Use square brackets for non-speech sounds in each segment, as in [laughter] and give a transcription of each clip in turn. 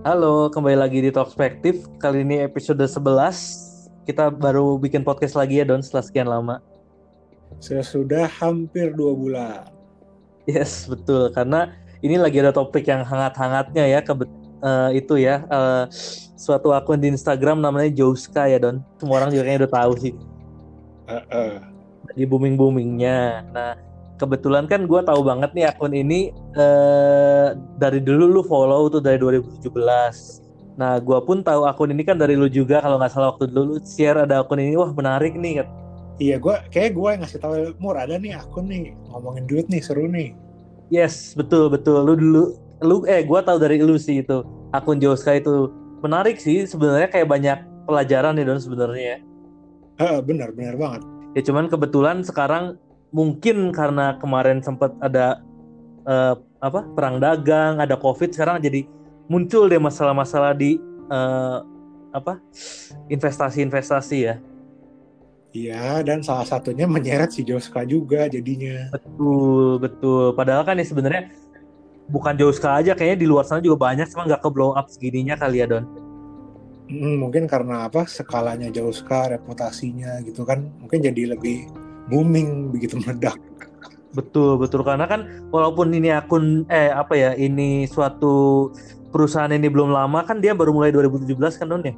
Halo, kembali lagi di Talkspektif. Kali ini episode 11. Kita baru bikin podcast lagi ya, Don, setelah sekian lama. Sudah hampir dua bulan. Yes, betul. Karena ini lagi ada topik yang hangat-hangatnya ya, ke uh, itu ya. Uh, suatu akun di Instagram namanya Jouska ya, Don. Semua orang juga kayaknya udah tahu sih. Uh, uh. Lagi booming-boomingnya. Nah, kebetulan kan gue tahu banget nih akun ini uh, dari dulu lu follow tuh dari 2017. Nah, gue pun tahu akun ini kan dari lu juga kalau nggak salah waktu dulu lu share ada akun ini wah menarik nih. Iya, gue kayak gue yang ngasih tahu Mur ada nih akun nih ngomongin duit nih seru nih. Yes, betul betul. Lu dulu lu eh gue tahu dari lu sih itu akun Joska itu menarik sih sebenarnya kayak banyak pelajaran nih don sebenarnya. Uh, benar benar banget. Ya cuman kebetulan sekarang mungkin karena kemarin sempat ada uh, apa perang dagang, ada covid, sekarang jadi muncul deh masalah-masalah di uh, apa investasi-investasi ya. Iya, dan salah satunya menyeret si Joska juga jadinya. Betul, betul. Padahal kan ya sebenarnya bukan Joska aja, kayaknya di luar sana juga banyak, cuma nggak ke blow up segininya kali ya, Don. Hmm, mungkin karena apa skalanya Joska, reputasinya gitu kan, mungkin jadi lebih booming begitu meledak. Betul betul karena kan walaupun ini akun eh apa ya ini suatu perusahaan ini belum lama kan dia baru mulai 2017 kan Don ya?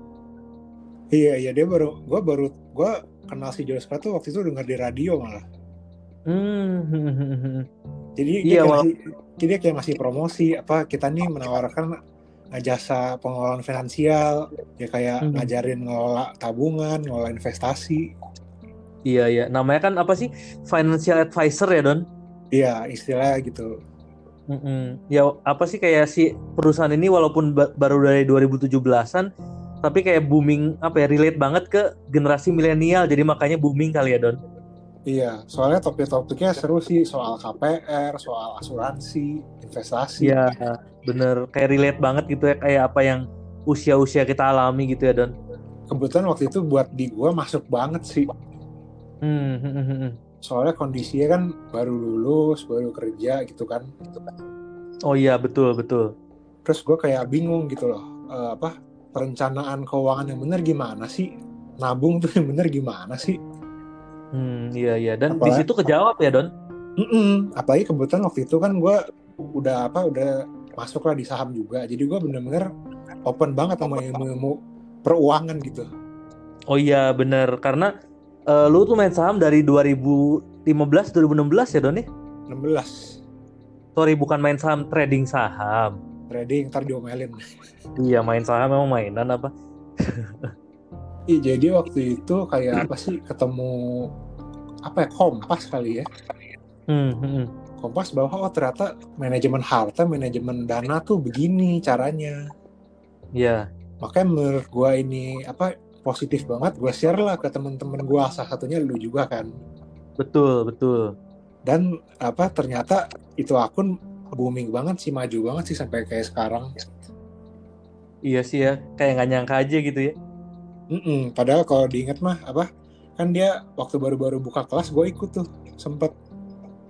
Iya iya dia baru gua baru gua kenal si Joska tuh waktu itu dengar di radio malah. Hmm. [laughs] Jadi iya, dia, masih, dia kayak masih promosi apa kita nih menawarkan jasa pengelolaan finansial ya kayak hmm. ngajarin ngelola tabungan, ngelola investasi. Iya iya, namanya kan apa sih financial advisor ya Don? Iya istilahnya gitu. Mm -mm. Ya apa sih kayak si perusahaan ini walaupun ba baru dari 2017-an tapi kayak booming apa ya relate banget ke generasi milenial jadi makanya booming kali ya Don. Iya, soalnya topik-topiknya seru sih soal KPR, soal asuransi, investasi. Iya, bener kayak relate banget gitu ya kayak apa yang usia-usia kita alami gitu ya Don. Kebetulan waktu itu buat di gua masuk banget sih Hmm, hmm, hmm, hmm. Soalnya kondisinya kan baru lulus, baru kerja gitu kan. Oh iya betul betul. Terus gue kayak bingung gitu loh, uh, apa perencanaan keuangan yang benar gimana sih? Nabung tuh yang benar gimana sih? Hmm iya iya dan Apalagi, di situ kejawab ya Don. Mm -mm. Apalagi kebetulan waktu itu kan gue udah apa udah masuk lah di saham juga, jadi gue bener-bener open banget sama ilmu-ilmu peruangan gitu. Oh iya bener karena uh, lu tuh main saham dari 2015 2016 ya Doni? 16. Sorry bukan main saham trading saham. Trading ntar diomelin. [laughs] iya main saham memang mainan apa? [laughs] Iya jadi waktu itu kayak apa sih ketemu apa ya kompas kali ya? Hmm, hmm. hmm. Kompas bahwa oh ternyata manajemen harta, manajemen dana tuh begini caranya. Iya. Makanya menurut gua ini apa positif banget gue share lah ke temen-temen gue salah satunya lu juga kan. Betul betul. Dan apa ternyata itu akun booming banget sih maju banget sih sampai kayak sekarang. Iya sih ya kayak nggak nyangka aja gitu ya. Mm-mm, padahal kalau diinget mah apa kan dia waktu baru-baru buka kelas gue ikut tuh sempet.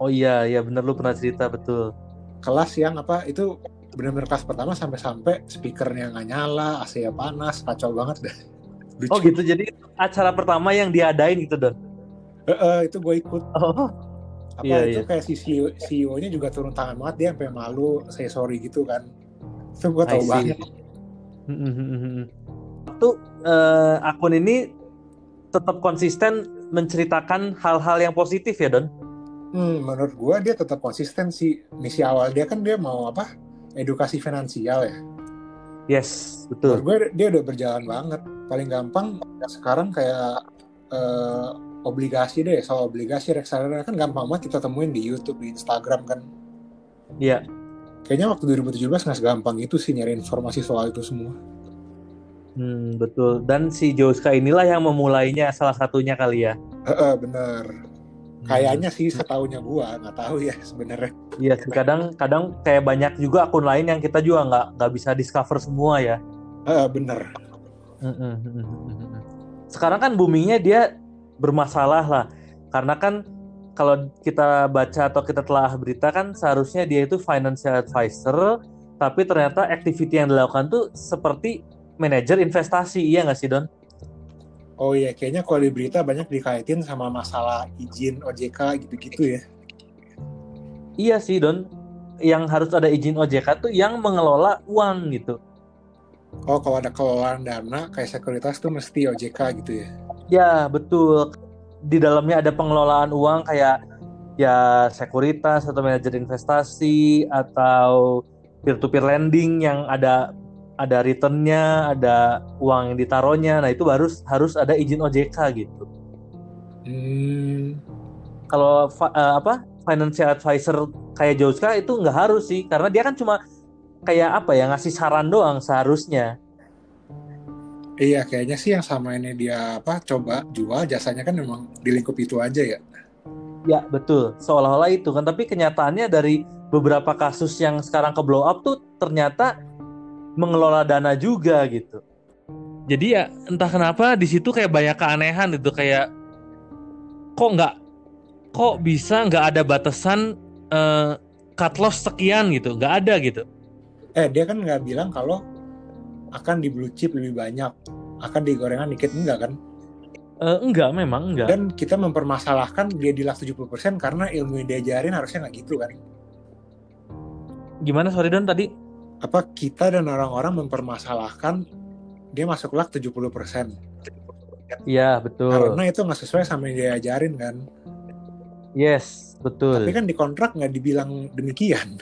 Oh iya iya bener lu pernah cerita betul. Kelas yang apa itu bener-bener kelas pertama sampai-sampai speakernya nggak nyala AC nya panas kacau banget deh Lucu. Oh gitu, jadi acara pertama yang diadain gitu Don? Uh, uh, itu gue ikut. Oh. Apa iya, itu iya. kayak si CEO, CEO-nya juga turun tangan banget dia sampai malu, saya sorry gitu kan. Itu gue tau banget. Waktu uh, akun ini tetap konsisten menceritakan hal-hal yang positif ya Don? Hmm, menurut gue dia tetap konsisten sih. Misi awal dia kan dia mau apa? Edukasi finansial ya. Yes, betul. Menurut gue dia udah berjalan banget. Paling gampang sekarang kayak uh, obligasi deh. Soal obligasi reksadana kan gampang banget kita temuin di YouTube di Instagram kan. Iya. Kayaknya waktu 2017 nggak segampang itu sih nyari informasi soal itu semua. Hmm, betul. Dan si Joska inilah yang memulainya salah satunya kali ya. Bener. hmm. Kayaknya sih setahunya gua nggak tahu ya sebenarnya. Iya sih kadang kadang kayak banyak juga akun lain yang kita juga nggak nggak bisa discover semua ya. Uh, bener. Sekarang kan boomingnya dia bermasalah lah, karena kan kalau kita baca atau kita telah berita kan seharusnya dia itu financial advisor, tapi ternyata activity yang dilakukan tuh seperti manajer investasi, iya nggak sih Don? Oh iya, kayaknya kalau di berita banyak dikaitin sama masalah izin OJK gitu-gitu ya. Iya sih Don, yang harus ada izin OJK tuh yang mengelola uang gitu. Oh kalau ada kelolaan dana kayak sekuritas tuh mesti OJK gitu ya? Ya betul. Di dalamnya ada pengelolaan uang kayak ya sekuritas atau manajer investasi atau peer-to-peer lending yang ada ada returnnya, ada uang yang ditaruhnya. Nah itu harus harus ada izin OJK gitu. Hmm. Kalau uh, apa financial advisor kayak Joska itu nggak harus sih, karena dia kan cuma kayak apa ya ngasih saran doang seharusnya. Iya, kayaknya sih yang sama ini dia apa coba jual jasanya kan memang di lingkup itu aja ya. Ya betul, seolah-olah itu kan. Tapi kenyataannya dari beberapa kasus yang sekarang ke blow up tuh ternyata mengelola dana juga gitu. Jadi ya entah kenapa di situ kayak banyak keanehan itu kayak kok nggak kok bisa nggak ada batasan uh, cut loss sekian gitu, nggak ada gitu. Eh dia kan nggak bilang kalau akan di blue chip lebih banyak, akan di gorengan dikit enggak kan? Uh, enggak, memang enggak. Dan kita mempermasalahkan dia di last 70% karena ilmu yang diajarin harusnya nggak gitu kan. Gimana sorry Don tadi? Apa kita dan orang-orang mempermasalahkan dia masuk lak 70%. Iya, betul. Karena itu nggak sesuai sama yang diajarin kan. Yes, betul. Tapi kan di kontrak nggak dibilang demikian.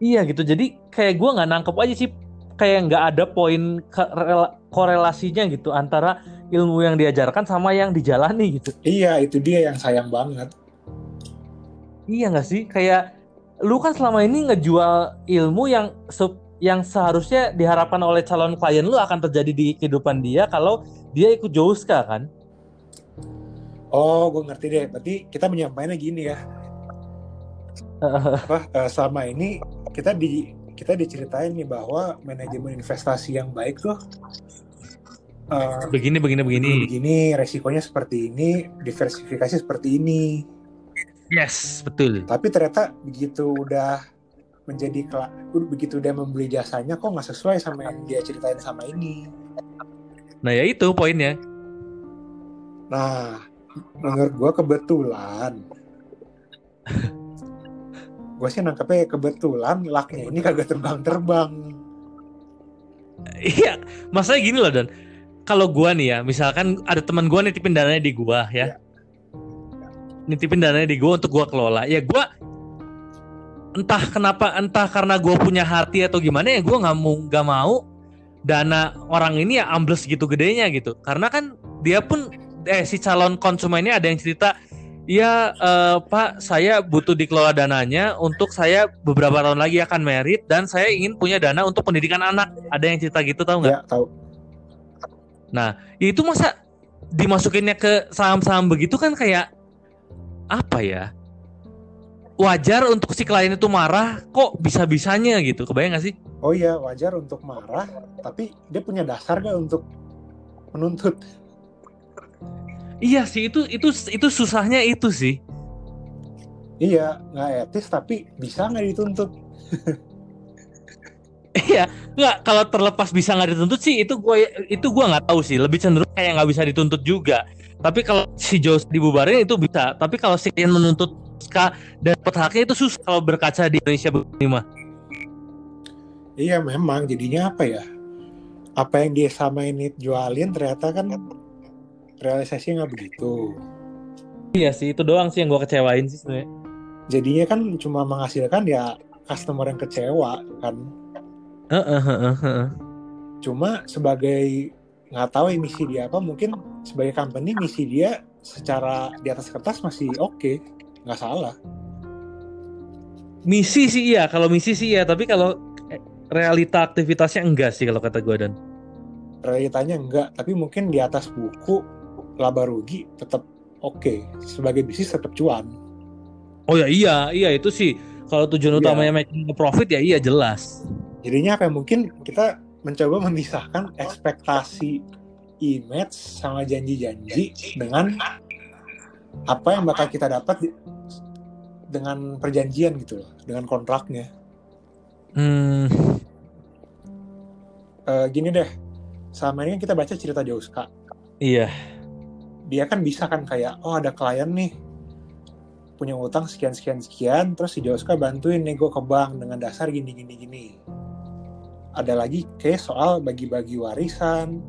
Iya gitu, jadi kayak gue nggak nangkep aja sih kayak nggak ada poin korelasinya gitu antara ilmu yang diajarkan sama yang dijalani gitu. Iya, itu dia yang sayang banget. Iya nggak sih? Kayak lu kan selama ini ngejual ilmu yang se yang seharusnya diharapkan oleh calon klien lu akan terjadi di kehidupan dia kalau dia ikut Jouska kan? Oh, gue ngerti deh. Berarti kita menyampaikannya gini ya. [laughs] Apa, uh, selama ini kita di kita diceritain nih bahwa manajemen investasi yang baik tuh uh, begini begini begini begini resikonya seperti ini diversifikasi seperti ini yes betul. Tapi ternyata begitu udah menjadi begitu dia membeli jasanya kok nggak sesuai sama yang dia ceritain sama ini? Nah ya itu poinnya. Nah menurut gue kebetulan. Gue sih nangkepnya kebetulan laknya ini kagak terbang-terbang. Iya masalahnya gini loh dan. Kalau gue nih ya misalkan ada teman gue nitipin dananya di gue ya, ya. Nitipin dananya di gue untuk gue kelola ya gue entah kenapa entah karena gue punya hati atau gimana ya gue nggak mau nggak mau dana orang ini ya ambles gitu gedenya gitu karena kan dia pun eh si calon konsumennya ada yang cerita Iya uh, Pak, saya butuh dikelola dananya untuk saya beberapa tahun lagi akan merit dan saya ingin punya dana untuk pendidikan anak. Ada yang cerita gitu tahu nggak? Ya, tahu. Nah, itu masa dimasukinnya ke saham-saham begitu kan kayak apa ya? Wajar untuk si klien itu marah, kok bisa-bisanya gitu. Kebayang gak sih? Oh iya, wajar untuk marah, tapi dia punya dasar gak untuk menuntut? Iya sih itu itu itu susahnya itu sih. Iya nggak etis tapi bisa nggak dituntut? iya nggak kalau terlepas bisa nggak dituntut sih itu gue itu gue nggak tahu sih lebih cenderung kayak nggak bisa dituntut juga. Tapi kalau si Jos dibubarin itu bisa. Tapi kalau si klien menuntut ska dan dapat itu susah kalau berkaca di Indonesia begini mah. Iya memang jadinya apa ya? Apa yang dia sama ini jualin ternyata kan realisasi nggak begitu iya sih itu doang sih yang gue kecewain sih sebenarnya jadinya kan cuma menghasilkan ya customer yang kecewa kan uh, uh, uh, uh. cuma sebagai nggak tahu misi dia apa. Mungkin sebagai company misi dia secara di atas kertas masih oke. Okay. nggak salah. Misi sih iya. Kalau misi sih iya. Tapi kalau eh, realita aktivitasnya enggak sih kalau kata gue dan. Realitanya enggak. Tapi mungkin di atas buku laba rugi tetap oke. Okay. sebagai bisnis tetap cuan. Oh ya iya. Iya itu sih. Kalau tujuan iya. utamanya making profit ya iya jelas. Jadinya apa mungkin kita mencoba memisahkan ekspektasi image sama janji-janji dengan apa yang bakal kita dapat dengan perjanjian gitu loh dengan kontraknya Hmm. Uh, gini deh, sama ini kan kita baca cerita Joska. Iya. Dia kan bisa kan kayak, oh ada klien nih, punya utang sekian sekian sekian, terus si Joska bantuin nego ke bank dengan dasar gini gini gini. Ada lagi kayak soal bagi-bagi warisan,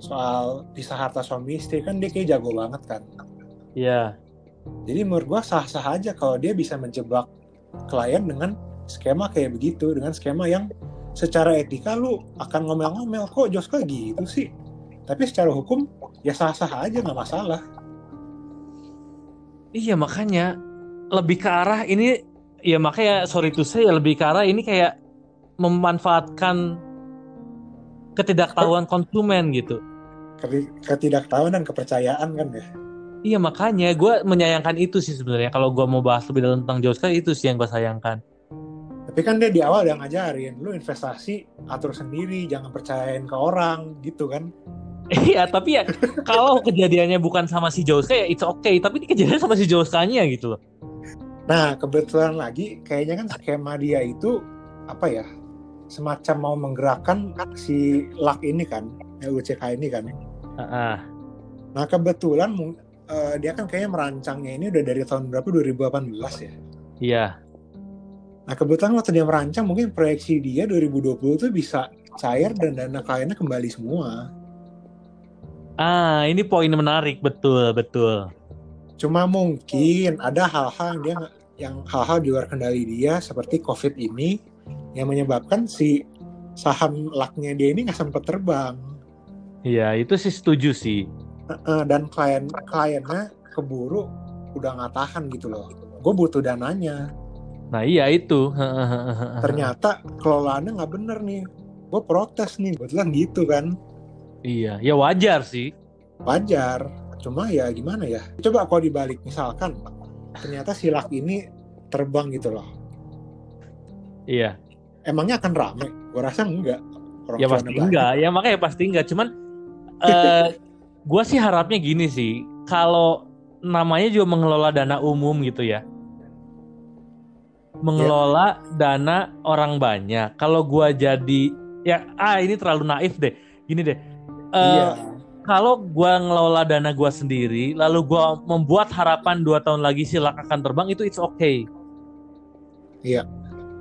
soal pisah harta suami istri kan dia kayak jago banget kan. Iya. Jadi menurut gua sah-sah aja kalau dia bisa menjebak klien dengan skema kayak begitu, dengan skema yang secara etika lu akan ngomel-ngomel kok Joska gitu sih tapi secara hukum ya sah-sah aja nggak masalah iya makanya lebih ke arah ini ya makanya sorry to say ya lebih ke arah ini kayak memanfaatkan ketidaktahuan konsumen gitu. Ketidaktahuan dan kepercayaan kan ya? Iya makanya gue menyayangkan itu sih sebenarnya. Kalau gue mau bahas lebih dalam tentang Joska itu sih yang gue sayangkan. Tapi kan dia di awal udah ngajarin lu investasi atur sendiri jangan percayain ke orang gitu kan? Iya tapi ya kalau kejadiannya bukan sama si Joska ya it's okay. Tapi ini kejadian sama si Joskanya gitu loh. Nah kebetulan lagi kayaknya kan skema dia itu apa ya semacam mau menggerakkan si luck ini kan LUCK ini kan uh -uh. nah kebetulan uh, dia kan kayaknya merancangnya ini udah dari tahun berapa 2018 ya iya Nah kebetulan waktu dia merancang mungkin proyeksi dia 2020 tuh bisa cair dan dana kliennya kembali semua. Ah ini poin menarik betul betul. Cuma mungkin ada hal-hal yang dia yang hal-hal di luar kendali dia seperti COVID ini yang menyebabkan si saham laknya dia ini nggak sempat terbang. Iya itu sih setuju sih. Dan klien kliennya keburu udah nggak tahan gitu loh. Gue butuh dananya Nah iya itu. [laughs] Ternyata kelolaannya nggak bener nih. Gue protes nih, kebetulan gitu kan. Iya, ya wajar sih. Wajar. Cuma ya gimana ya. Coba kalau dibalik misalkan, ternyata silak ini terbang gitu loh. Iya. Emangnya akan rame? Gue rasa enggak. Orang ya pasti banyak. enggak. Ya makanya pasti enggak. Cuman [laughs] uh, gue sih harapnya gini sih. Kalau namanya juga mengelola dana umum gitu ya mengelola yeah. dana orang banyak. Kalau gua jadi ya ah ini terlalu naif deh. Gini deh. Uh, eh, yeah. Kalau gua ngelola dana gua sendiri, lalu gua membuat harapan dua tahun lagi silak akan terbang itu it's okay. Iya.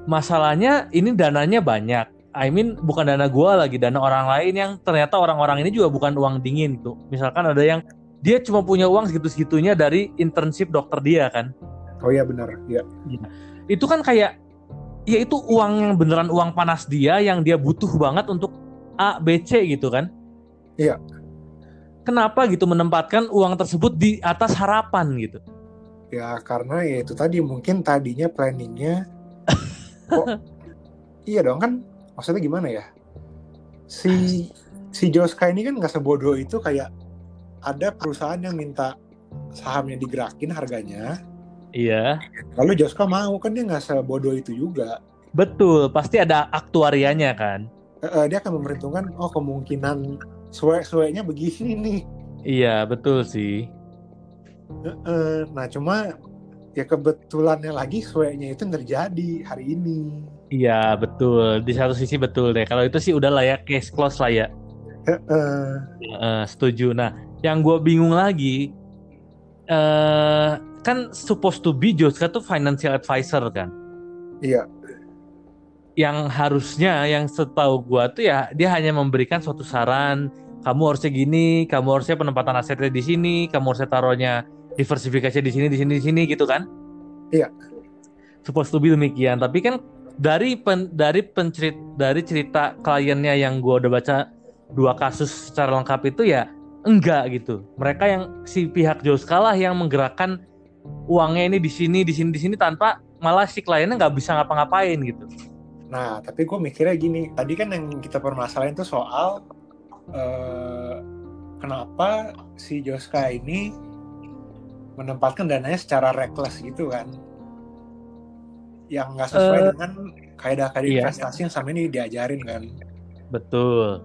Masalahnya ini dananya banyak. I mean bukan dana gua lagi, dana orang lain yang ternyata orang-orang ini juga bukan uang dingin tuh. Misalkan ada yang dia cuma punya uang segitu-segitunya dari internship dokter dia kan. Oh iya benar, iya. Ya itu kan kayak ya itu uang yang beneran uang panas dia yang dia butuh banget untuk A B C gitu kan iya kenapa gitu menempatkan uang tersebut di atas harapan gitu ya karena ya itu tadi mungkin tadinya planningnya kok iya dong kan maksudnya gimana ya si si Joska ini kan nggak sebodoh itu kayak ada perusahaan yang minta sahamnya digerakin harganya Iya. Lalu Joska mau kan dia nggak sebodoh itu juga. Betul, pasti ada aktuarianya kan. Uh, dia akan memperhitungkan oh kemungkinan suwe-suwenya begini nih. Iya betul sih. Uh, uh, nah cuma ya kebetulannya lagi suenya itu terjadi hari ini. Iya betul. Di satu sisi betul deh. Kalau itu sih udah lah ya case close lah ya. Uh, uh. Uh, setuju. Nah, yang gue bingung lagi, uh, kan supposed to be Joska tuh financial advisor kan. Iya. Yang harusnya yang setahu gua tuh ya dia hanya memberikan suatu saran, kamu harusnya gini, kamu harusnya penempatan asetnya di sini, kamu harusnya taruhnya diversifikasi di sini, di sini, di sini gitu kan? Iya. Supposed to be demikian, tapi kan dari pen, dari pencerit dari cerita kliennya yang gua udah baca dua kasus secara lengkap itu ya enggak gitu. Mereka yang si pihak Joska lah yang menggerakkan uangnya ini di sini di sini di sini tanpa malah si kliennya nggak bisa ngapa-ngapain gitu. Nah, tapi gue mikirnya gini, tadi kan yang kita permasalahin itu soal uh, kenapa si Joska ini menempatkan dananya secara reckless gitu kan, yang nggak sesuai uh, dengan kaidah-kaidah iya. investasi yang sama ini diajarin kan. Betul.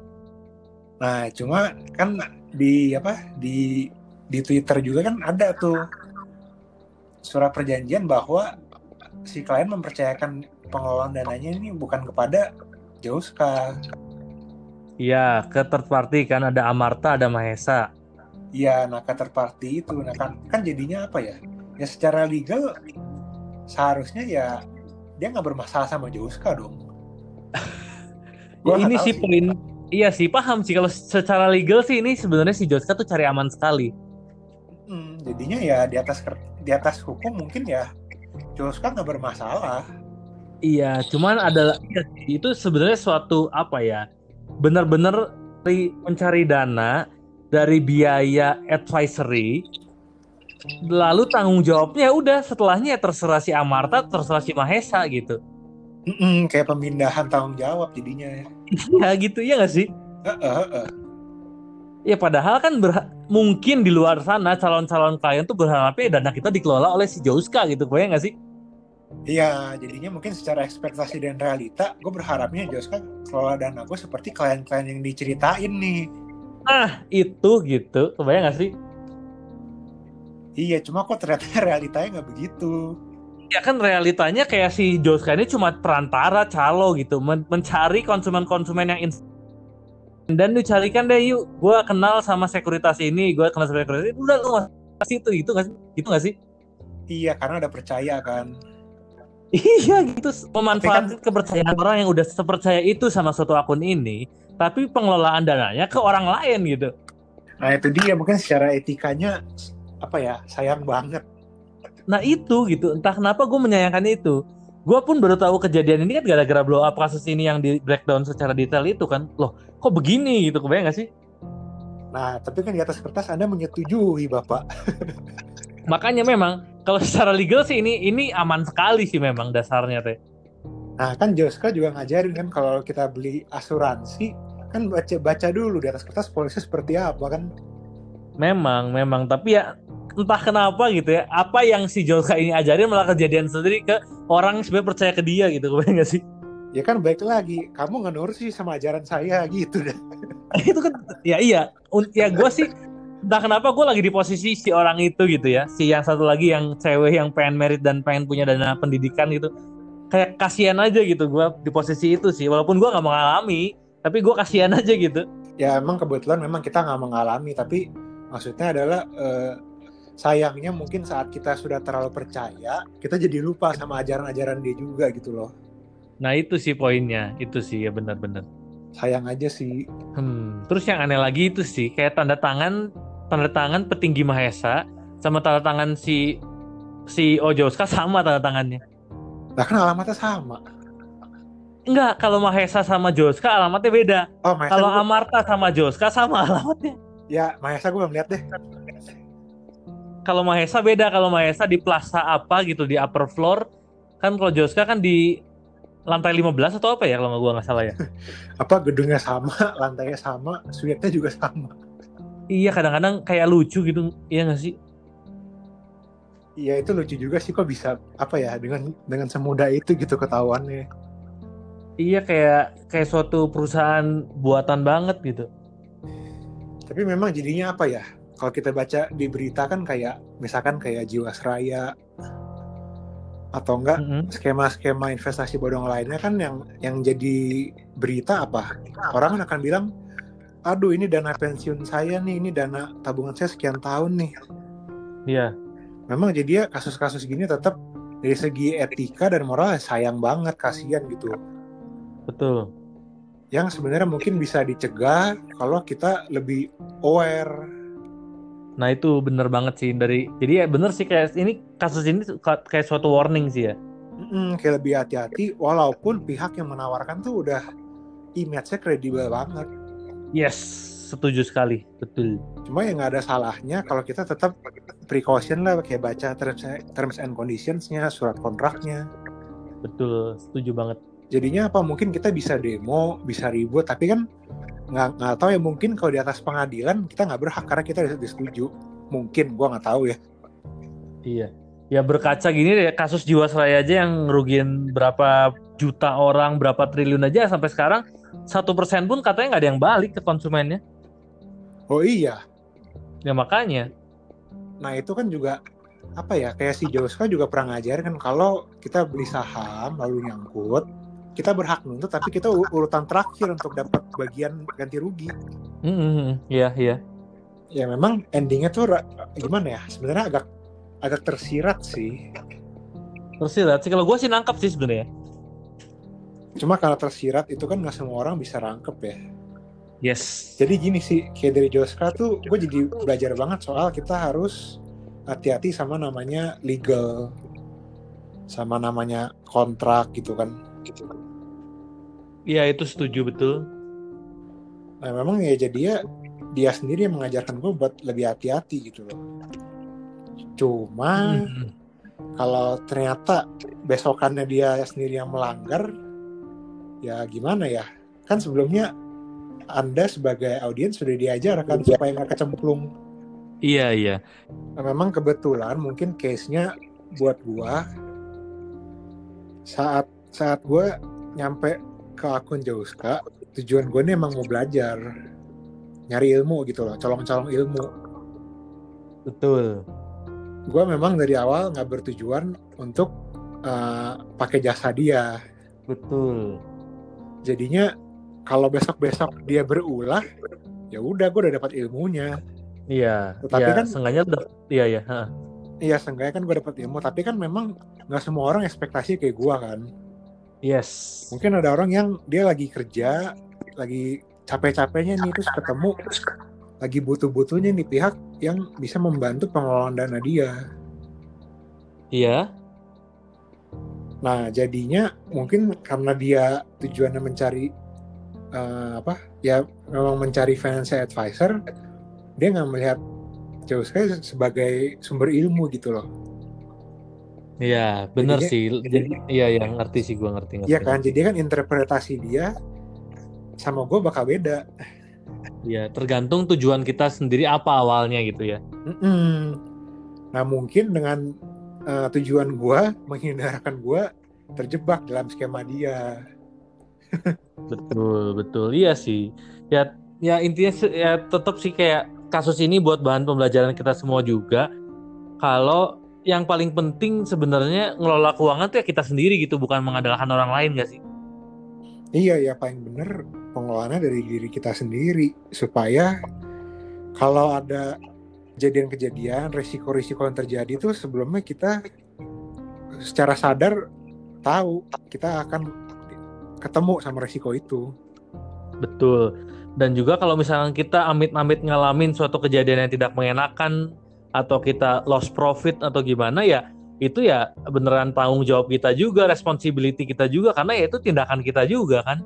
Nah, cuma kan di apa di di Twitter juga kan ada tuh surat perjanjian bahwa si klien mempercayakan pengelolaan dananya ini bukan kepada Joska. Iya, ke third party kan ada Amarta, ada Mahesa. Ke third party itu, nah kan, kan jadinya apa ya? Ya secara legal seharusnya ya dia nggak bermasalah sama Joska dong. [laughs] Ya, ini sih poin iya sih paham sih kalau secara legal sih ini sebenarnya si Joska tuh cari aman sekali. Hmm, jadinya ya di atas di atas hukum mungkin ya Joska nggak bermasalah. Iya, cuman adalah iya itu sebenarnya suatu apa ya? Benar-benar mencari dana dari biaya advisory lalu tanggung jawabnya udah setelahnya ya terserah si Amarta, terserah si Mahesa gitu. Mm-mm, kayak pemindahan tanggung jawab jadinya. ya. [laughs] Iya gitu ya nggak sih? Heeh, heeh. Ya padahal kan berha- mungkin di luar sana calon-calon klien tuh berharapnya dana kita dikelola oleh si Joska gitu, gue nggak sih? Iya, jadinya mungkin secara ekspektasi dan realita, gue berharapnya Joska kelola dana gue seperti klien-klien yang diceritain nih. Nah itu gitu, kebayang nggak sih? Iya, cuma kok ternyata [laughs] realitanya nggak begitu. Ya kan realitanya kayak si Joska ini cuma perantara calo gitu, men- mencari konsumen-konsumen yang dan dicarikan deh yuk, gue kenal sama sekuritas ini, gue kenal sama sekuritas ini, udah lu kasih itu, gitu nggak sih? Gitu nggak sih? Iya, karena udah percaya kan. Iya gitu, memanfaatkan kepercayaan orang yang udah sepercaya itu sama suatu akun ini, tapi pengelolaan dananya ke orang lain gitu. Nah itu dia, mungkin secara etikanya apa ya sayang banget. Nah itu gitu, entah kenapa gue menyayangkan itu. Gue pun baru tahu kejadian ini kan gara-gara blow up kasus ini yang di breakdown secara detail itu kan. Loh, kok begini gitu, kebayang gak sih? Nah tapi kan di atas kertas Anda menyetujui bapak. [laughs] Makanya memang kalau secara legal sih ini ini aman sekali sih memang dasarnya teh. Nah kan Joska juga ngajarin kan kalau kita beli asuransi kan baca baca dulu di atas kertas polisi seperti apa kan. Memang, memang. Tapi ya entah kenapa gitu ya, apa yang si Joska ini ajarin malah kejadian sendiri ke orang sebenarnya percaya ke dia gitu, [laughs] kebayang gak sih? Ya kan baik lagi, kamu nggak nurut sih sama ajaran saya gitu dah. [laughs] itu kan ya iya ya gue sih entah kenapa gue lagi di posisi si orang itu gitu ya si yang satu lagi yang cewek yang pengen merit dan pengen punya dana pendidikan gitu kayak kasihan aja gitu gue di posisi itu sih walaupun gue nggak mengalami tapi gue kasihan aja gitu Ya emang kebetulan memang kita nggak mengalami, tapi maksudnya adalah eh, sayangnya mungkin saat kita sudah terlalu percaya, kita jadi lupa sama ajaran-ajaran dia juga gitu loh. nah itu sih poinnya itu sih ya benar-benar Sayang aja sih. hmm. terus yang aneh lagi itu sih kayak tanda tangan tanda tangan petinggi Mahesa sama tanda tangan si si Ojoska [laughs] sama tanda tangannya Nah kan alamatnya sama. Enggak, kalau Mahesa sama Joska alamatnya beda. Oh, Mahesa Kalau gua- Amarta sama Joska sama [laughs] alamatnya. ya Mahesa gue belum lihat deh. Kalau Mahesa beda, kalau Mahesa di plaza apa gitu di upper floor. Kan kalau Joska kan di lantai 15 atau apa ya kalau gua nggak salah ya. [laughs] Apa gedungnya sama, lantainya sama, suite-nya juga sama. Iya, kadang-kadang kayak lucu gitu. Iya nggak sih? Iya itu lucu juga sih kok bisa apa ya dengan dengan semudah itu gitu ketahuannya. Iya kayak kayak suatu perusahaan buatan banget gitu. Tapi memang jadinya apa ya? Kalau kita baca di berita kan kayak misalkan kayak Jiwasraya atau enggak Mm-mm. skema-skema investasi bodong lainnya kan yang yang jadi berita apa? Orang kan akan bilang, aduh ini dana pensiun saya nih, ini dana tabungan saya sekian tahun nih. Iya. Memang jadi ya kasus-kasus gini tetap dari segi etika dan moral sayang banget, kasihan gitu. Betul. Yang sebenarnya mungkin bisa dicegah kalau kita lebih aware. Nah itu bener banget sih dari. Jadi ya bener sih kayak ini kasus ini kayak suatu warning sih ya. Mm, kayak lebih hati-hati walaupun pihak yang menawarkan tuh udah image-nya kredibel banget. Yes, setuju sekali. Betul. Cuma ya nggak ada salahnya kalau kita tetap precaution lah kayak baca terms, terms and conditions-nya, surat kontraknya. Betul. Setuju banget. Jadinya apa mungkin kita bisa demo, bisa ribut, tapi kan nggak nggak tahu ya mungkin kalau di atas pengadilan kita nggak berhak karena kita disetujui. Mungkin gua nggak tahu ya. Iya. Ya berkaca gini deh kasus Jiwasraya aja yang ngerugiin berapa juta orang, berapa triliun aja sampai sekarang satu persen pun katanya nggak ada yang balik ke konsumennya. Oh iya, Ya makanya. nah itu kan juga apa ya kayak si Joska juga pernah ngajarin kan kalau kita beli saham lalu nyangkut kita berhak nuntut tapi kita urutan terakhir untuk dapat bagian ganti rugi. Mm -hmm. Iya iya. Ya memang endingnya tuh gimana ya sebenarnya agak agak tersirat sih. Tersirat sih kalau gue sih nangkap sih sebenarnya. Cuma kalau tersirat itu kan nggak semua orang bisa rangkep ya. Yes. Jadi gini sih kayak dari Joska tuh gue jadi belajar banget soal kita harus hati-hati sama namanya legal sama namanya kontrak gitu kan gitu kan iya itu setuju betul nah memang ya jadi ya dia sendiri yang mengajarkan gue buat lebih hati-hati gitu loh cuma hmm. kalau ternyata besokannya dia sendiri yang melanggar ya gimana ya kan sebelumnya anda sebagai audiens sudah diajarkan supaya nggak kecemplung Iya iya. Nah, memang kebetulan mungkin case-nya buat gua saat saat gua nyampe ke akun Jauska, tujuan gue ini emang mau belajar, nyari ilmu gitu loh, colong-colong ilmu. Betul. Gue memang dari awal nggak bertujuan untuk uh, pakai jasa dia. Betul. Jadinya kalau besok-besok dia berulah, ya udah gue udah dapat ilmunya Iya. Tapi ya, kan sengaja udah iya ya. Iya, sengaja kan gue dapet ilmu. Tapi kan memang nggak semua orang ekspektasi kayak gue kan. Yes. Mungkin ada orang yang dia lagi kerja, lagi capek-capeknya nih terus ketemu lagi butuh-butuhnya nih pihak yang bisa membantu pengelolaan dana dia. Iya. Nah, jadinya mungkin karena dia tujuannya mencari uh, apa? Ya memang mencari financial advisor, dia nggak melihat jauh sekali sebagai sumber ilmu gitu loh. Iya, benar sih. Jadi, iya, yang ngerti sih gue ngerti. Iya kan, jadi kan interpretasi dia sama gue bakal beda. Iya, tergantung tujuan kita sendiri apa awalnya gitu ya. Mm-mm. Nah mungkin dengan uh, tujuan gue menghindarkan gue terjebak dalam skema dia. betul, betul. Iya sih. Ya, ya intinya ya tetap sih kayak kasus ini buat bahan pembelajaran kita semua juga. Kalau yang paling penting sebenarnya ngelola keuangan tuh ya kita sendiri gitu, bukan mengandalkan orang lain gak sih? Iya ya paling bener pengelolaannya dari diri kita sendiri supaya kalau ada kejadian-kejadian, risiko-risiko yang terjadi itu sebelumnya kita secara sadar tahu kita akan ketemu sama risiko itu. Betul dan juga kalau misalnya kita amit-amit ngalamin suatu kejadian yang tidak mengenakan atau kita lost profit atau gimana ya itu ya beneran tanggung jawab kita juga responsibility kita juga karena ya itu tindakan kita juga kan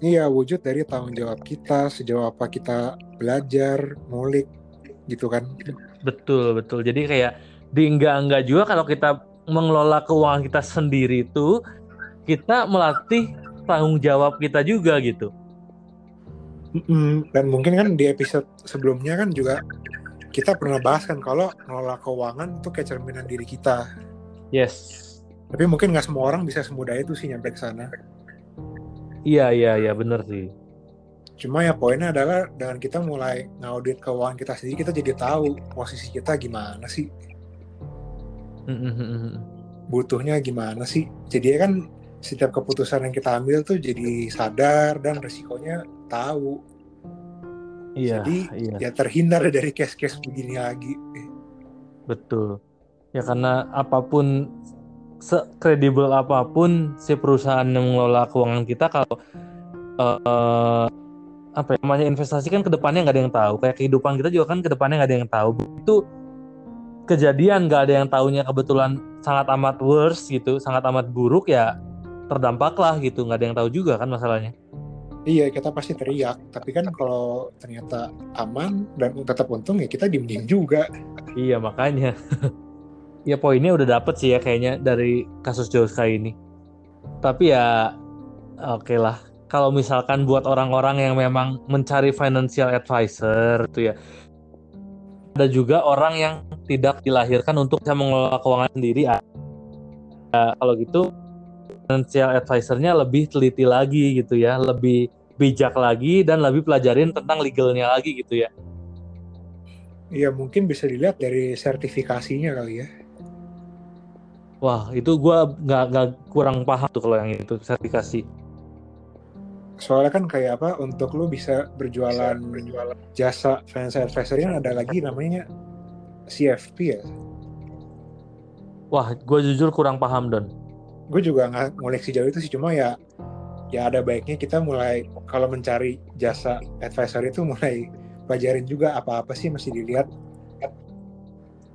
iya wujud dari tanggung jawab kita sejauh apa kita belajar ngulik gitu kan betul betul jadi kayak di enggak enggak juga kalau kita mengelola keuangan kita sendiri itu kita melatih tanggung jawab kita juga gitu dan mungkin kan di episode sebelumnya kan juga kita pernah bahas kan kalau ngelola keuangan itu kayak cerminan diri kita. Yes. Tapi mungkin nggak semua orang bisa semudah itu sih nyampe ke sana. Iya iya iya bener sih. Cuma ya poinnya adalah dengan kita mulai ngaudit keuangan kita sendiri kita jadi tahu posisi kita gimana sih. Butuhnya gimana sih. Jadi kan setiap keputusan yang kita ambil tuh jadi sadar dan resikonya tahu. Iya. Jadi iya. ya terhindar dari case-case begini lagi. Betul. Ya karena apa pun sekredibel apa pun si perusahaan yang mengelola keuangan kita kalau uh, apa ya, namanya investasi kan ke depannya nggak ada yang tahu kayak kehidupan kita juga kan ke depannya nggak ada yang tahu itu kejadian nggak ada yang tahunya kebetulan sangat amat worse gitu sangat amat buruk ya terdampak lah gitu nggak ada yang tahu juga kan masalahnya Iya, kita pasti teriak. Tapi kan kalau ternyata aman dan tetap untung ya kita diem-diem juga. Iya, makanya. [laughs] ya poinnya udah dapet sih ya kayaknya dari kasus Joska ini. Tapi ya oke okay lah. Kalau misalkan buat orang-orang yang memang mencari financial advisor itu ya. Ada juga orang yang tidak dilahirkan untuk bisa mengelola keuangan sendiri. Ya, kalau gitu financial advisornya lebih teliti lagi gitu ya, lebih bijak lagi dan lebih pelajarin tentang legalnya lagi gitu ya. Iya mungkin bisa dilihat dari sertifikasinya kali ya. Wah, itu gue nggak nggak kurang paham tuh kalau yang itu sertifikasi. Soalnya kan kayak apa untuk lu bisa berjualan berjualan jasa financial advisory kan ada lagi namanya CFP ya. Wah, gue jujur kurang paham Don. Gue juga nggak ngulik sejauh itu sih cuma ya ya ada baiknya kita mulai kalau mencari jasa advisory itu mulai pelajarin juga apa-apa sih mesti dilihat.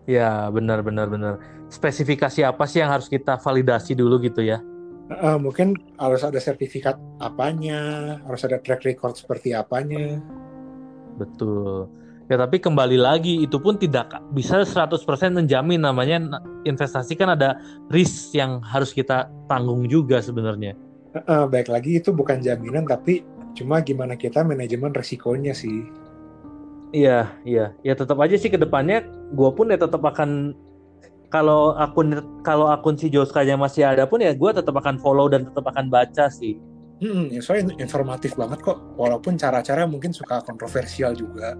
Ya, benar benar benar. Spesifikasi apa sih yang harus kita validasi dulu gitu ya? Uh, mungkin harus ada sertifikat apanya, harus ada track record seperti apanya. Betul. Ya tapi kembali lagi itu pun tidak bisa 100% menjamin namanya investasi kan ada risk yang harus kita tanggung juga sebenarnya. Uh, baik lagi itu bukan jaminan tapi cuma gimana kita manajemen resikonya sih. Iya, iya. Ya tetap aja sih ke depannya gue pun ya tetap akan kalau akun kalau akun si Joskanya masih ada pun ya gue tetap akan follow dan tetap akan baca sih. Hmm, ya soalnya informatif banget kok. Walaupun cara-cara mungkin suka kontroversial juga.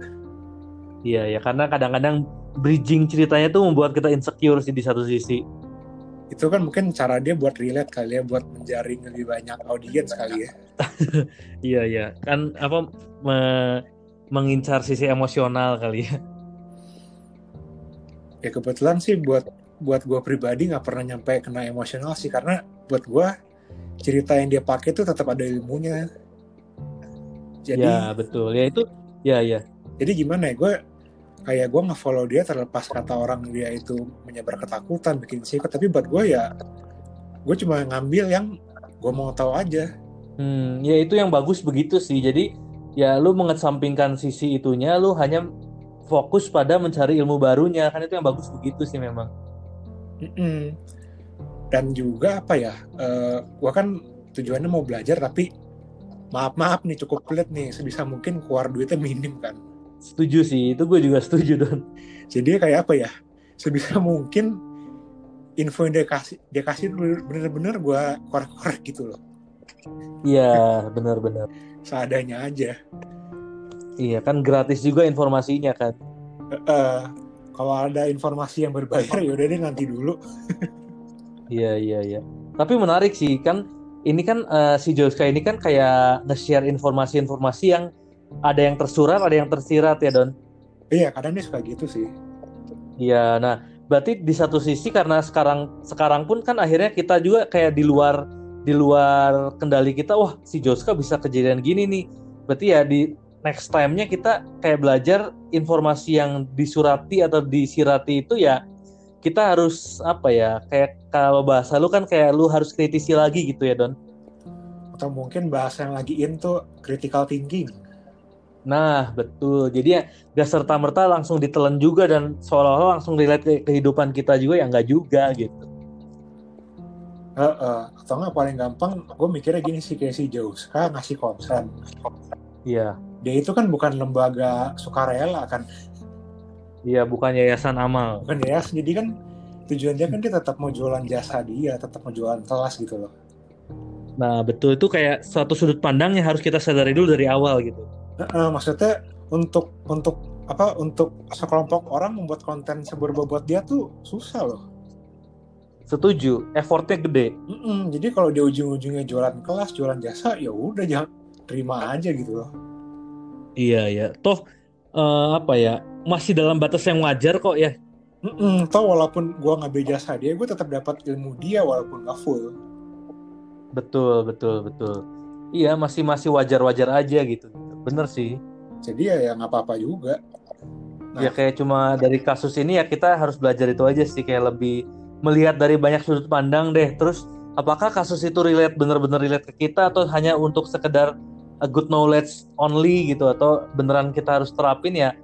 Iya ya karena kadang-kadang bridging ceritanya tuh membuat kita insecure sih di satu sisi. Itu kan mungkin cara dia buat relate kali ya, buat menjaring lebih banyak audiens kali ya. [laughs] iya iya kan apa me mengincar sisi emosional kali ya. Ya kebetulan sih buat buat gue pribadi nggak pernah nyampe kena emosional sih karena buat gue cerita yang dia pakai tuh tetap ada ilmunya. Jadi ya betul ya itu ya ya. Jadi gimana ya gue kayak gue nge-follow dia terlepas kata orang dia itu menyebar ketakutan bikin sikut tapi buat gue ya gue cuma ngambil yang gue mau tahu aja. Hmm, ya itu yang bagus begitu sih. Jadi ya lu mengesampingkan sisi itunya, lu hanya fokus pada mencari ilmu barunya kan itu yang bagus begitu sih memang. Mm-mm. Dan juga apa ya, uh, gua kan tujuannya mau belajar tapi maaf maaf nih cukup pelit nih sebisa mungkin keluar duitnya minim kan. Setuju sih, itu gue juga setuju don. Jadi kayak apa ya, sebisa mungkin info yang dia kasih dia kasih bener-bener gue korek-korek gitu loh. Iya, benar-benar. Seadanya aja. Iya kan gratis juga informasinya kan. Uh, kalau ada informasi yang berbayar ya udah deh nanti dulu. iya iya iya. Tapi menarik sih kan ini kan uh, si Joska ini kan kayak nge-share informasi-informasi yang ada yang tersurat, ada yang tersirat ya Don. Iya kadang dia suka gitu sih. Iya, nah berarti di satu sisi karena sekarang sekarang pun kan akhirnya kita juga kayak di luar di luar kendali kita, wah si Joska bisa kejadian gini nih. Berarti ya di next time-nya kita kayak belajar informasi yang disurati atau disirati itu ya kita harus apa ya kayak kalau bahasa lu kan kayak lu harus kritisi lagi gitu ya Don. Atau mungkin bahasa yang lagi in tuh critical thinking. Nah betul. Jadi ya gak serta merta langsung ditelan juga dan seolah-olah langsung relate ke kehidupan kita juga ya nggak juga gitu. Uh, uh, atau nggak paling gampang gue mikirnya gini sih kayak si Jauh ngasih konsen. Iya dia itu kan bukan lembaga sukarela kan. Iya bukan yayasan amal. Bukan yayasan jadi kan tujuan dia kan dia tetap mau jualan jasa dia tetap mau jualan kelas gitu loh. Nah betul itu kayak suatu sudut pandang yang harus kita sadari dulu dari awal gitu. Uh, uh, maksudnya untuk untuk apa untuk sekelompok orang membuat konten seberbobot dia tuh susah loh. Setuju effortnya gede. Mm -mm, jadi kalau dia ujung-ujungnya jualan kelas jualan jasa ya udah jangan terima aja gitu loh Iya ya, toh uh, apa ya masih dalam batas yang wajar kok ya. Mm-mm, toh walaupun gue nggak jasa dia, gue tetap dapat ilmu dia walaupun nggak full. Betul betul betul. Iya masih masih wajar wajar aja gitu. Bener sih. Jadi ya ya nggak apa-apa juga. Nah, ya kayak cuma dari kasus ini ya kita harus belajar itu aja sih kayak lebih melihat dari banyak sudut pandang deh. Terus apakah kasus itu relate bener-bener relate ke kita atau hanya untuk sekedar a good knowledge only gitu atau beneran kita harus terapin ya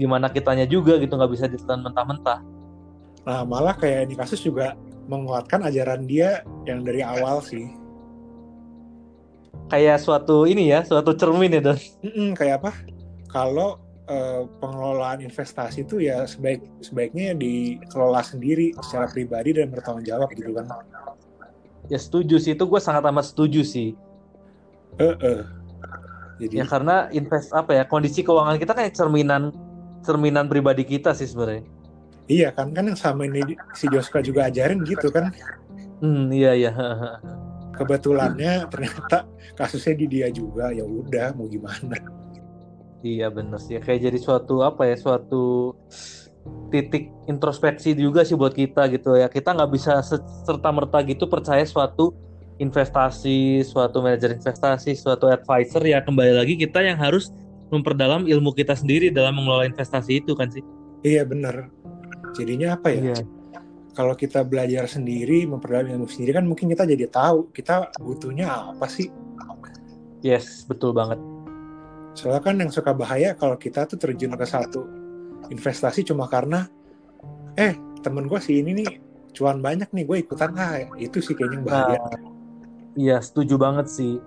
gimana kitanya juga gitu nggak bisa ditelan mentah-mentah. Nah malah kayak ini kasus juga menguatkan ajaran dia yang dari awal sih. Kayak suatu ini ya, suatu cermin ya dan. kayak apa? Kalau uh, pengelolaan investasi itu ya sebaik sebaiknya dikelola sendiri secara pribadi dan bertanggung jawab gitu kan. Ya setuju sih itu gue sangat amat setuju sih. Eh, uh, uh jadi ya karena invest apa ya kondisi keuangan kita kayak cerminan cerminan pribadi kita sih sebenarnya. Iya kan kan yang sama ini si Joska juga ajarin gitu kan. Hmm, iya iya. Kebetulannya ternyata kasusnya di dia juga ya udah mau gimana. Iya bener sih kayak jadi suatu apa ya suatu titik introspeksi juga sih buat kita gitu ya kita nggak bisa serta merta gitu percaya suatu investasi suatu manajer investasi suatu advisor ya kembali lagi kita yang harus memperdalam ilmu kita sendiri dalam mengelola investasi itu kan sih? Iya bener jadinya apa ya? Iya. kalau kita belajar sendiri memperdalam ilmu sendiri kan mungkin kita jadi tahu kita butuhnya apa sih? Yes betul banget. Soalnya kan yang suka bahaya kalau kita tuh terjun ke satu investasi cuma karena eh temen gue sih ini nih cuan banyak nih gue ikutan. Ah itu sih kayaknya bahaya. Nah, iya setuju banget sih.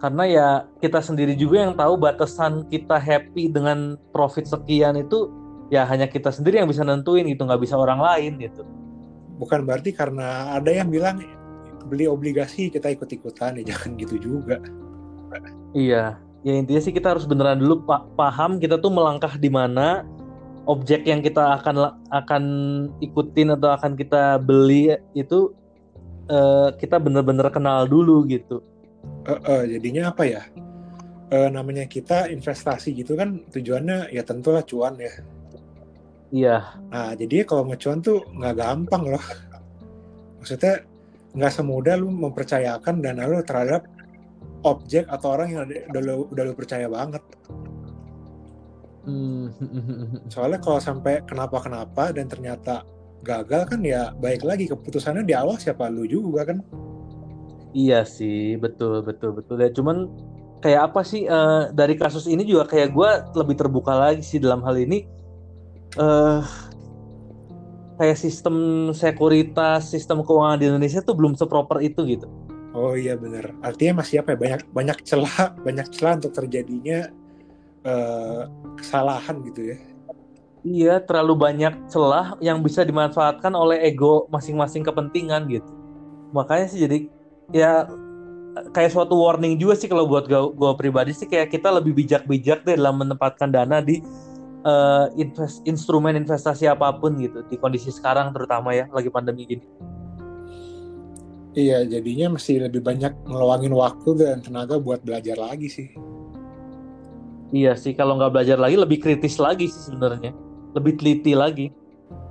Karena ya kita sendiri juga yang tahu batasan kita happy dengan profit sekian itu ya hanya kita sendiri yang bisa nentuin gitu nggak bisa orang lain gitu. Bukan berarti karena ada yang bilang beli obligasi kita ikut-ikutan ya jangan gitu juga. Iya. Ya intinya sih kita harus beneran dulu paham kita tuh melangkah di mana objek yang kita akan akan ikutin atau akan kita beli itu uh, kita bener-bener kenal dulu gitu uh, uh, jadinya apa ya uh, namanya kita investasi gitu kan tujuannya ya tentulah cuan ya Iya. Nah, jadi kalau mau cuan tuh nggak gampang loh. Maksudnya nggak semudah lu mempercayakan dana lu terhadap objek atau orang yang udah lu, udah lu percaya banget. Hmm. [laughs] Soalnya kalau sampai kenapa-kenapa dan ternyata gagal kan ya baik lagi keputusannya di awal siapa lu juga kan. Iya sih, betul betul betul. Ya cuman kayak apa sih uh, dari kasus ini juga kayak gue lebih terbuka lagi sih dalam hal ini uh, kayak sistem sekuritas, sistem keuangan di Indonesia tuh belum seproper itu gitu. Oh iya benar. Artinya masih apa ya banyak banyak celah banyak celah untuk terjadinya uh, kesalahan gitu ya. Iya terlalu banyak celah yang bisa dimanfaatkan oleh ego masing-masing kepentingan gitu. Makanya sih jadi ya kayak suatu warning juga sih kalau buat gue pribadi sih kayak kita lebih bijak-bijak deh dalam menempatkan dana di uh, invest, instrumen investasi apa pun gitu di kondisi sekarang terutama ya lagi pandemi gini. Iya, jadinya masih lebih banyak ngeluangin waktu dan tenaga buat belajar lagi sih. Iya sih, kalau nggak belajar lagi lebih kritis lagi sih sebenarnya, lebih teliti lagi.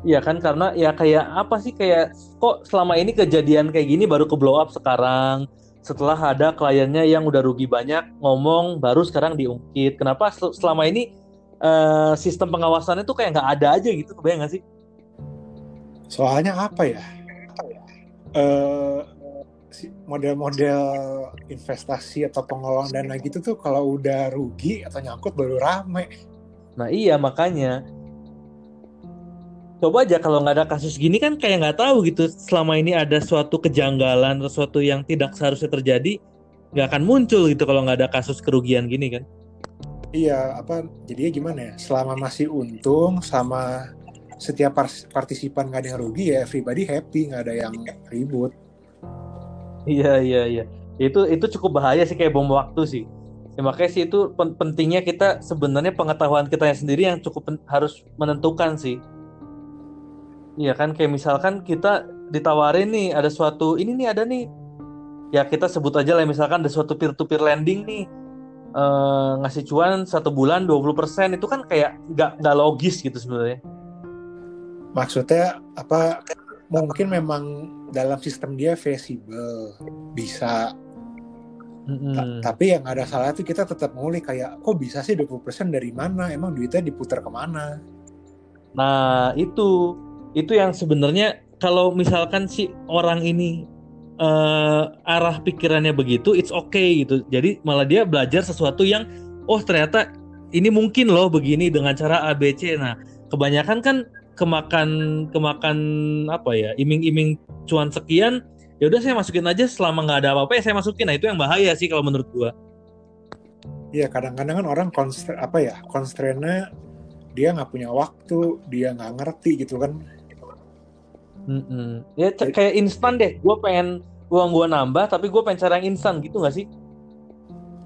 Iya kan karena ya kayak apa sih kayak kok selama ini kejadian kayak gini baru ke blow up sekarang. Setelah ada kliennya yang udah rugi banyak ngomong baru sekarang diungkit. Kenapa selama ini uh, sistem pengawasannya tuh kayak nggak ada aja gitu kebayang nggak sih? Soalnya apa ya? Uh, model-model investasi atau pengelolaan dana gitu tuh kalau udah rugi atau nyangkut baru rame. Nah iya makanya coba aja kalau nggak ada kasus gini kan kayak nggak tahu gitu. Selama ini ada suatu kejanggalan atau suatu yang tidak seharusnya terjadi nggak akan muncul gitu kalau nggak ada kasus kerugian gini kan. Iya apa jadinya gimana ya? Selama masih untung sama setiap partisipan nggak ada yang rugi ya everybody happy nggak ada yang ribut. Iya iya iya. Itu itu cukup bahaya sih kayak bom waktu sih. Ya, makanya sih itu pentingnya kita sebenarnya pengetahuan kita yang sendiri yang cukup harus menentukan sih iya kan kayak misalkan kita ditawarin nih ada suatu ini nih ada nih. Ya kita sebut aja lah misalkan ada suatu peer to peer lending nih uh, ngasih cuan satu bulan 20% itu kan kayak nggak nggak logis gitu sebenarnya. Maksudnya apa mungkin memang dalam sistem dia visible bisa. Mm-hmm. Ta tapi yang ada salah itu kita tetap mulai kayak kok bisa sih 20% dari mana? Emang duitnya diputar ke mana? Nah itu itu yang sebenarnya kalau misalkan si orang ini uh, arah pikirannya begitu, it's okay gitu. Jadi malah dia belajar sesuatu yang oh ternyata ini mungkin loh begini dengan cara ABC. Nah, kebanyakan kan kemakan kemakan apa ya iming-iming cuan sekian ya udah saya masukin aja selama nggak ada apa-apa ya saya masukin nah itu yang bahaya sih kalau menurut gua Iya kadang-kadang kan orang konstre apa ya constraintnya dia nggak punya waktu dia nggak ngerti gitu kan Mm -mm. Ya kayak instan deh. Gue pengen uang gue nambah, tapi gue pengen cara yang instan gitu gak sih?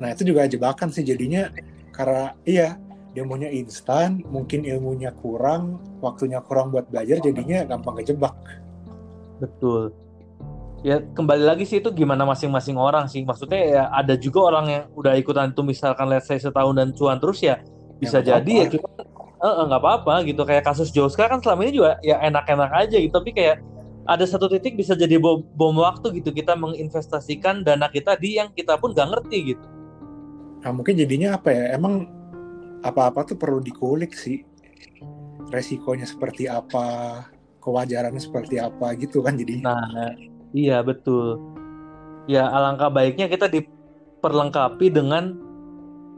Nah itu juga jebakan sih jadinya karena iya dia maunya instan mungkin ilmunya kurang waktunya kurang buat belajar jadinya gampang kejebak betul ya kembali lagi sih itu gimana masing-masing orang sih maksudnya ya ada juga orang yang udah ikutan itu misalkan let's say setahun dan cuan terus ya bisa Ya, jadi ya kita eh, nggak apa-apa gitu. Kayak kasus Joska kan selama ini juga ya enak-enak aja gitu. Tapi kayak ada satu titik bisa jadi bom, bom waktu gitu. Kita menginvestasikan dana kita di yang kita pun gak ngerti gitu. Nah mungkin jadinya apa ya? Emang apa-apa tuh perlu dikulik sih. Resikonya seperti apa? Kewajarannya seperti apa gitu kan jadi nah iya betul. Ya alangkah baiknya kita diperlengkapi dengan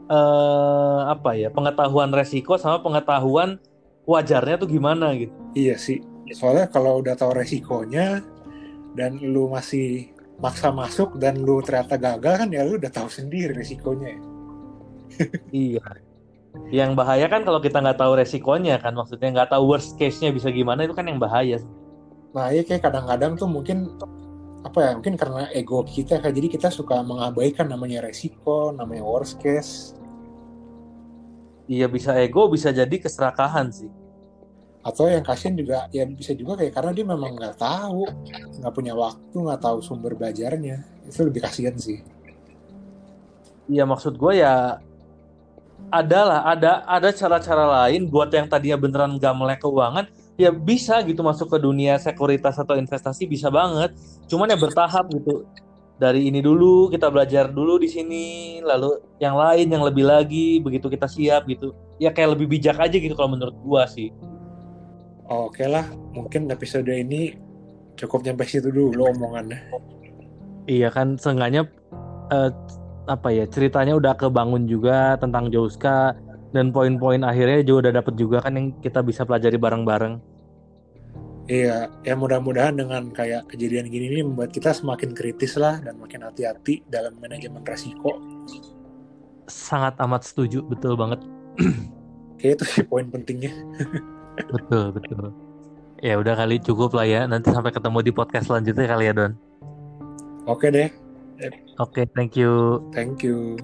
eh, apa ya pengetahuan resiko sama pengetahuan wajarnya tuh gimana gitu iya sih soalnya kalau udah tahu resikonya dan lu masih maksa masuk dan lu ternyata gagal kan ya lu udah tahu sendiri resikonya ya. Iya. Yang bahaya kan kalau kita nggak tahu resikonya kan, maksudnya nggak tahu worst case-nya bisa gimana itu kan yang bahaya. Nah, iya kayak kadang-kadang tuh mungkin apa ya? Mungkin karena ego kita kayak jadi kita suka mengabaikan namanya resiko, namanya worst case, Iya bisa ego, bisa jadi keserakahan sih. atau yang kasihan juga ya bisa juga kayak karena dia memang nggak tahu, nggak punya waktu, nggak tahu sumber belajarnya. Itu lebih kasihan sih. Iya maksud gue ya adalah ada ada cara-cara lain buat yang tadinya beneran gak melek keuangan ya bisa gitu masuk ke dunia sekuritas atau investasi bisa banget. Cuman ya bertahap gitu. Dari ini dulu kita belajar dulu di sini, lalu yang lain yang lebih lagi begitu kita siap gitu. Ya kayak lebih bijak aja gitu kalau menurut gua sih. Oke lah, mungkin episode ini cukup nyampe situ dulu omongannya. Iya kan seenggaknya eh, apa ya ceritanya udah kebangun juga tentang Jouska dan poin-poin akhirnya juga udah dapet juga kan yang kita bisa pelajari bareng-bareng. Iya, ya mudah-mudahan dengan kayak kejadian gini ini membuat kita semakin kritis lah dan makin hati-hati dalam manajemen resiko. Sangat amat setuju, betul banget. [clears throat] Kayak itu sih poin pentingnya. [laughs] Betul, betul. Ya udah kali cukup lah ya. Nanti sampai ketemu di podcast selanjutnya kali ya Don. Oke deh, Oke, thank you. thank you.